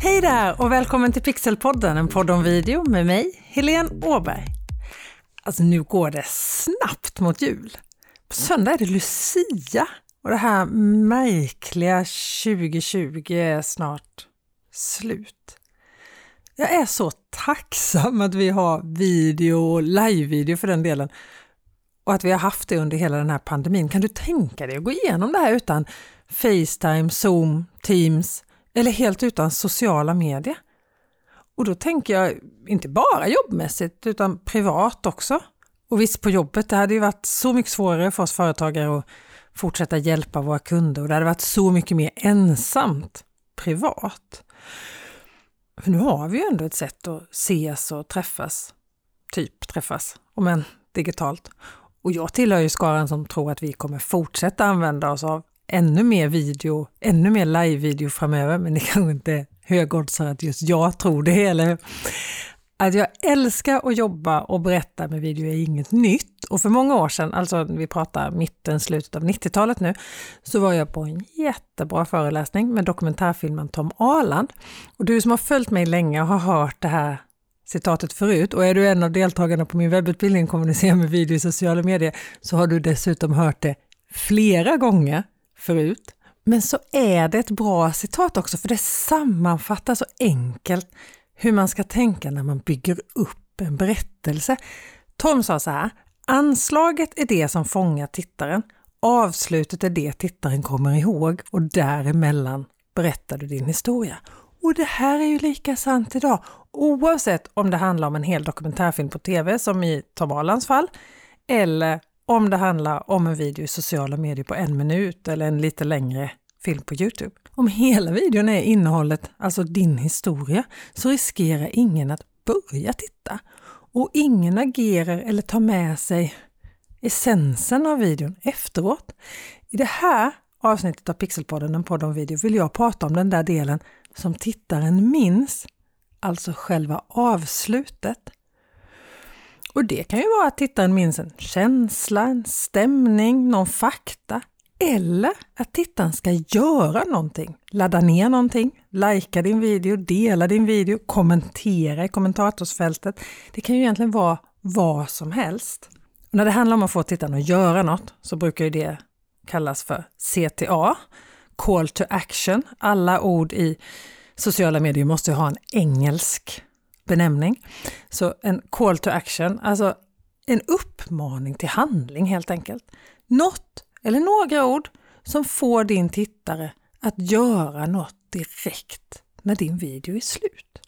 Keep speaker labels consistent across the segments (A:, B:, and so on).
A: Hej där och välkommen till Pixelpodden, en podd om video med mig, Helene Åberg. Alltså nu går det snabbt mot jul. På söndag är det Lucia och det här märkliga 2020 är snart slut. Jag är så tacksam att vi har video och live-video för den delen och att vi har haft det under hela den här pandemin. Kan du tänka dig att gå igenom det här utan Facetime, Zoom, Teams eller helt utan sociala medier? Och då tänker jag inte bara jobbmässigt utan privat också. Och visst på jobbet, det hade ju varit så mycket svårare för oss företagare att fortsätta hjälpa våra kunder och det hade varit så mycket mer ensamt privat. För nu har vi ju ändå ett sätt att ses och träffas, typ träffas, om än digitalt. Och jag tillhör ju skaran som tror att vi kommer fortsätta använda oss av ännu mer video, ännu mer live-video framöver, men det kanske inte är högoddsare att just jag tror det, eller att jag älskar att jobba och berätta med video är inget nytt. Och för många år sedan, alltså vi pratar mitten, slutet av 90-talet nu, så var jag på en jättebra föreläsning med dokumentärfilmen Tom Arland. Och du som har följt mig länge och har hört det här citatet förut och är du en av deltagarna på min webbutbildning Kommunicera med video i sociala medier så har du dessutom hört det flera gånger förut. Men så är det ett bra citat också för det sammanfattar så enkelt hur man ska tänka när man bygger upp en berättelse. Tom sa så här, anslaget är det som fångar tittaren, avslutet är det tittaren kommer ihåg och däremellan berättar du din historia. Och det här är ju lika sant idag, oavsett om det handlar om en hel dokumentärfilm på TV som i Tom Alans fall, eller om det handlar om en video i sociala medier på en minut eller en lite längre film på Youtube. Om hela videon är innehållet, alltså din historia, så riskerar ingen att börja titta. Och ingen agerar eller tar med sig essensen av videon efteråt. I det här avsnittet av Pixelpodden, en podd om video, vill jag prata om den där delen som tittaren minns, alltså själva avslutet. Och det kan ju vara att tittaren minns en känsla, en stämning, någon fakta eller att tittaren ska göra någonting. Ladda ner någonting, likea din video, dela din video, kommentera i kommentatorsfältet. Det kan ju egentligen vara vad som helst. Och när det handlar om att få tittaren att göra något så brukar ju det kallas för CTA, Call to Action. Alla ord i sociala medier måste ju ha en engelsk benämning. Så en Call to Action, alltså en uppmaning till handling helt enkelt. Något eller några ord som får din tittare att göra något direkt när din video är slut.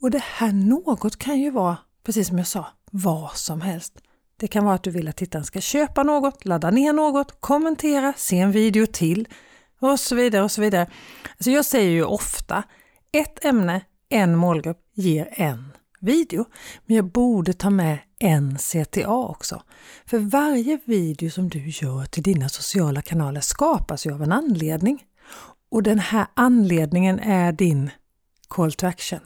A: Och det här något kan ju vara, precis som jag sa, vad som helst. Det kan vara att du vill att tittaren ska köpa något, ladda ner något, kommentera, se en video till och så vidare och så vidare. Alltså jag säger ju ofta, ett ämne, en målgrupp ger en video. Men jag borde ta med en CTA också. För varje video som du gör till dina sociala kanaler skapas ju av en anledning. Och den här anledningen är din call to action.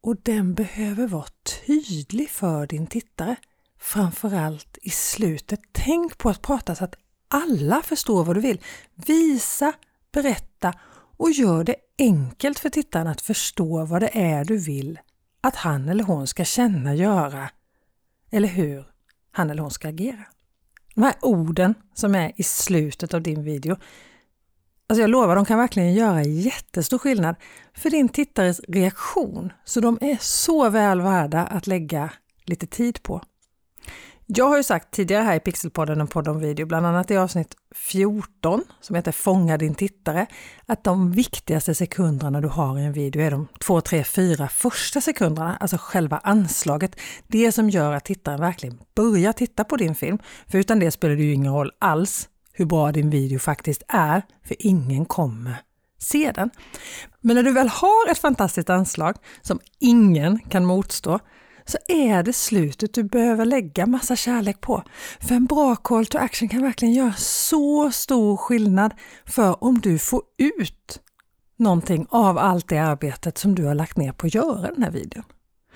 A: Och den behöver vara tydlig för din tittare. Framförallt i slutet. Tänk på att prata så att alla förstår vad du vill. Visa, berätta och gör det enkelt för tittaren att förstå vad det är du vill att han eller hon ska känna, göra eller hur han eller hon ska agera. De här orden som är i slutet av din video, alltså jag lovar, de kan verkligen göra jättestor skillnad för din tittares reaktion. Så de är så väl värda att lägga lite tid på. Jag har ju sagt tidigare här i Pixelpodden, en podd om video, bland annat i avsnitt 14 som heter Fånga din tittare, att de viktigaste sekunderna du har i en video är de två, tre, fyra första sekunderna, alltså själva anslaget. Det som gör att tittaren verkligen börjar titta på din film. För utan det spelar det ju ingen roll alls hur bra din video faktiskt är, för ingen kommer se den. Men när du väl har ett fantastiskt anslag som ingen kan motstå, så är det slutet du behöver lägga massa kärlek på. För en bra call to action kan verkligen göra så stor skillnad för om du får ut någonting av allt det arbetet som du har lagt ner på att göra den här videon.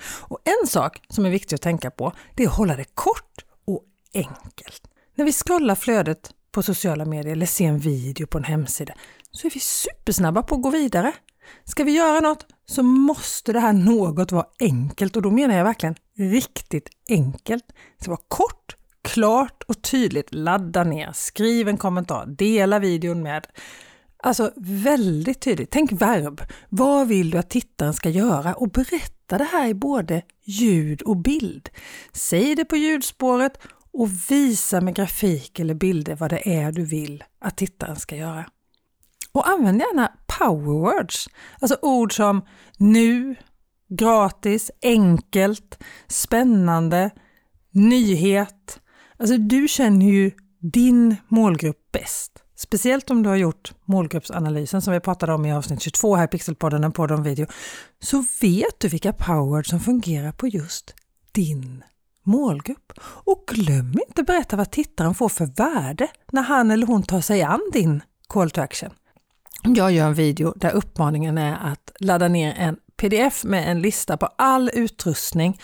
A: Och en sak som är viktig att tänka på, det är att hålla det kort och enkelt. När vi scrollar flödet på sociala medier eller ser en video på en hemsida så är vi supersnabba på att gå vidare ska vi göra något så måste det här något vara enkelt och då menar jag verkligen riktigt enkelt. Det ska vara kort, klart och tydligt. Ladda ner, skriv en kommentar, dela videon med Alltså väldigt tydligt. Tänk verb. Vad vill du att tittaren ska göra? Och berätta det här i både ljud och bild. Säg det på ljudspåret och visa med grafik eller bilder vad det är du vill att tittaren ska göra. Och använd gärna powerwords, alltså ord som nu, gratis, enkelt, spännande, nyhet. Alltså du känner ju din målgrupp bäst. Speciellt om du har gjort målgruppsanalysen som vi pratade om i avsnitt 22 här i Pixelpodden, en podd om video, så vet du vilka powerwords som fungerar på just din målgrupp. Och glöm inte berätta vad tittaren får för värde när han eller hon tar sig an din call to action. Jag gör en video där uppmaningen är att ladda ner en pdf med en lista på all utrustning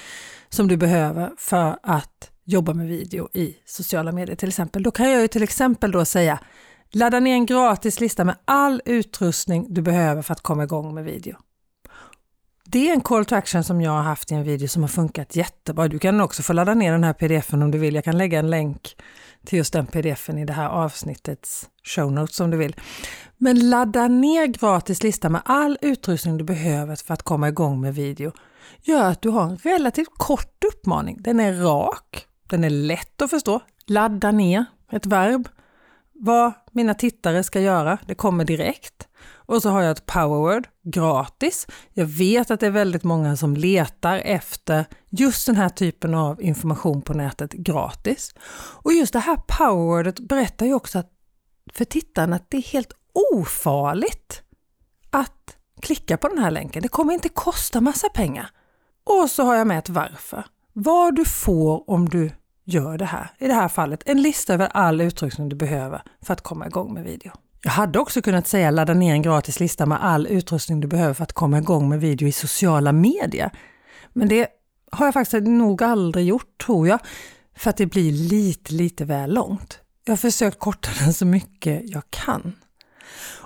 A: som du behöver för att jobba med video i sociala medier till exempel. Då kan jag ju till exempel då säga ladda ner en gratis lista med all utrustning du behöver för att komma igång med video. Det är en call to action som jag har haft i en video som har funkat jättebra. Du kan också få ladda ner den här pdfen om du vill. Jag kan lägga en länk till just den pdfen i det här avsnittets show notes om du vill. Men ladda ner gratis lista med all utrustning du behöver för att komma igång med video gör att du har en relativt kort uppmaning. Den är rak, den är lätt att förstå. Ladda ner, ett verb. Vad mina tittare ska göra, det kommer direkt. Och så har jag ett powerword gratis. Jag vet att det är väldigt många som letar efter just den här typen av information på nätet gratis. Och just det här powerwordet berättar ju också att för tittarna att det är helt ofarligt att klicka på den här länken. Det kommer inte kosta massa pengar. Och så har jag med ett varför. Vad du får om du gör det här. I det här fallet en lista över all utrustning du behöver för att komma igång med video. Jag hade också kunnat säga ladda ner en gratis lista med all utrustning du behöver för att komma igång med video i sociala medier. Men det har jag faktiskt nog aldrig gjort tror jag, för att det blir lite, lite väl långt. Jag har försökt korta den så mycket jag kan.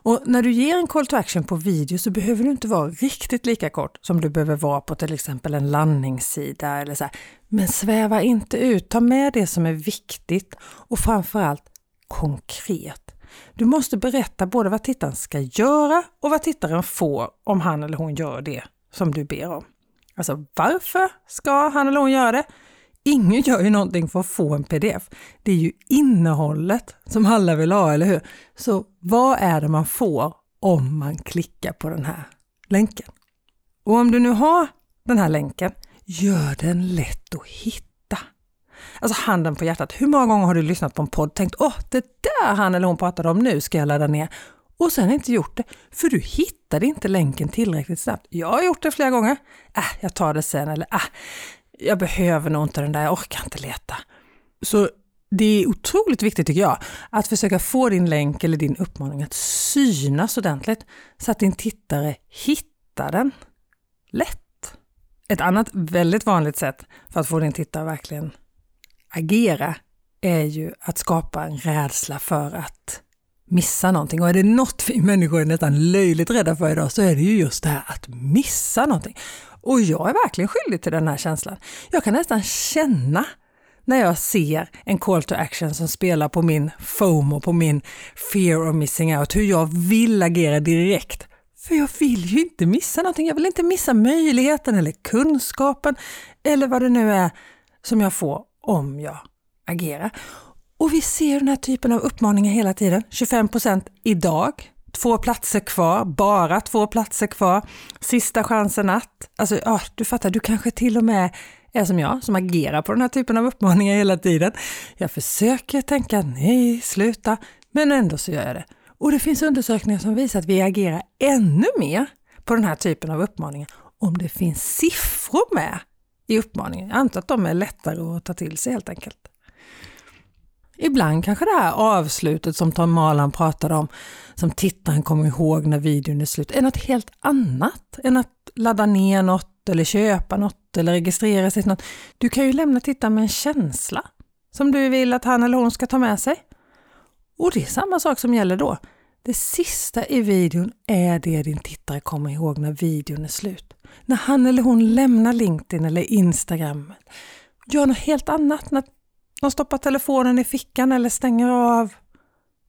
A: Och när du ger en call to action på video så behöver du inte vara riktigt lika kort som du behöver vara på till exempel en landningssida eller så här. Men sväva inte ut, ta med det som är viktigt och framförallt konkret. Du måste berätta både vad tittaren ska göra och vad tittaren får om han eller hon gör det som du ber om. Alltså varför ska han eller hon göra det? Ingen gör ju någonting för att få en pdf. Det är ju innehållet som alla vill ha, eller hur? Så vad är det man får om man klickar på den här länken? Och om du nu har den här länken, gör den lätt att hitta. Alltså handen på hjärtat, hur många gånger har du lyssnat på en podd och tänkt åh, det där han eller hon pratade om nu ska jag ladda ner och sen inte gjort det, för du hittade inte länken tillräckligt snabbt. Jag har gjort det flera gånger. Äh, jag tar det sen eller äh, jag behöver nog inte den där, jag orkar inte leta. Så det är otroligt viktigt tycker jag, att försöka få din länk eller din uppmaning att synas ordentligt så att din tittare hittar den lätt. Ett annat väldigt vanligt sätt för att få din tittare verkligen agera är ju att skapa en rädsla för att missa någonting. Och är det något vi människor är nästan löjligt rädda för idag så är det ju just det här att missa någonting. Och jag är verkligen skyldig till den här känslan. Jag kan nästan känna när jag ser en call to action som spelar på min FOMO, på min fear of missing out, hur jag vill agera direkt. För jag vill ju inte missa någonting. Jag vill inte missa möjligheten eller kunskapen eller vad det nu är som jag får om jag agerar. Och vi ser den här typen av uppmaningar hela tiden. 25% idag, två platser kvar, bara två platser kvar, sista chansen att. Alltså, ja, du fattar, du kanske till och med är som jag, som agerar på den här typen av uppmaningar hela tiden. Jag försöker tänka nej, sluta, men ändå så gör jag det. Och det finns undersökningar som visar att vi agerar ännu mer på den här typen av uppmaningar om det finns siffror med i uppmaningen. Jag antar att de är lättare att ta till sig helt enkelt. Ibland kanske det här avslutet som Tom Malan pratade om, som tittaren kommer ihåg när videon är slut, är något helt annat än att ladda ner något eller köpa något eller registrera sig till något. Du kan ju lämna tittaren med en känsla som du vill att han eller hon ska ta med sig. Och det är samma sak som gäller då. det sista i videon är det din tittare kommer ihåg när videon är slut. När han eller hon lämnar LinkedIn eller Instagram. Gör något helt annat, när de stoppar telefonen i fickan eller stänger av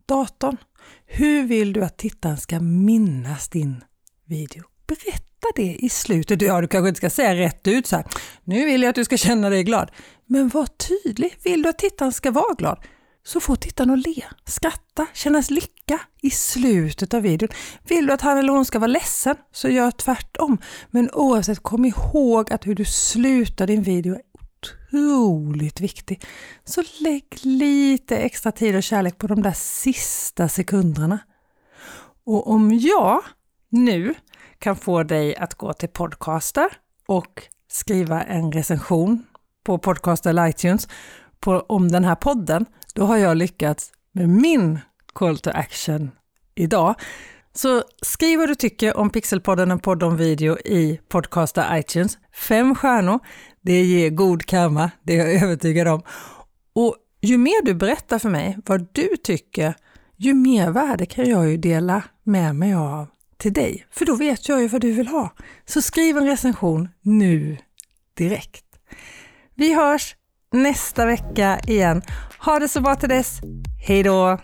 A: datorn. Hur vill du att tittaren ska minnas din video? Berätta det i slutet. Ja, du kanske inte ska säga rätt ut så här. Nu vill jag att du ska känna dig glad. Men var tydlig. Vill du att tittaren ska vara glad? så får tittaren att le, skratta, kännas lycka i slutet av videon. Vill du att han eller hon ska vara ledsen så gör tvärtom. Men oavsett, kom ihåg att hur du slutar din video otroligt viktig. Så lägg lite extra tid och kärlek på de där sista sekunderna. Och om jag nu kan få dig att gå till Podcaster och skriva en recension på Podcaster eller iTunes på, om den här podden, då har jag lyckats med min call to action idag. Så skriv vad du tycker om Pixelpodden, en podd om video i Podcaster iTunes. Fem stjärnor, det ger god karma, det är jag övertygad om. Och ju mer du berättar för mig vad du tycker, ju mer värde kan jag ju dela med mig av till dig. För då vet jag ju vad du vill ha. Så skriv en recension nu direkt. Vi hörs nästa vecka igen. Ha det så bra till dess. Hej då!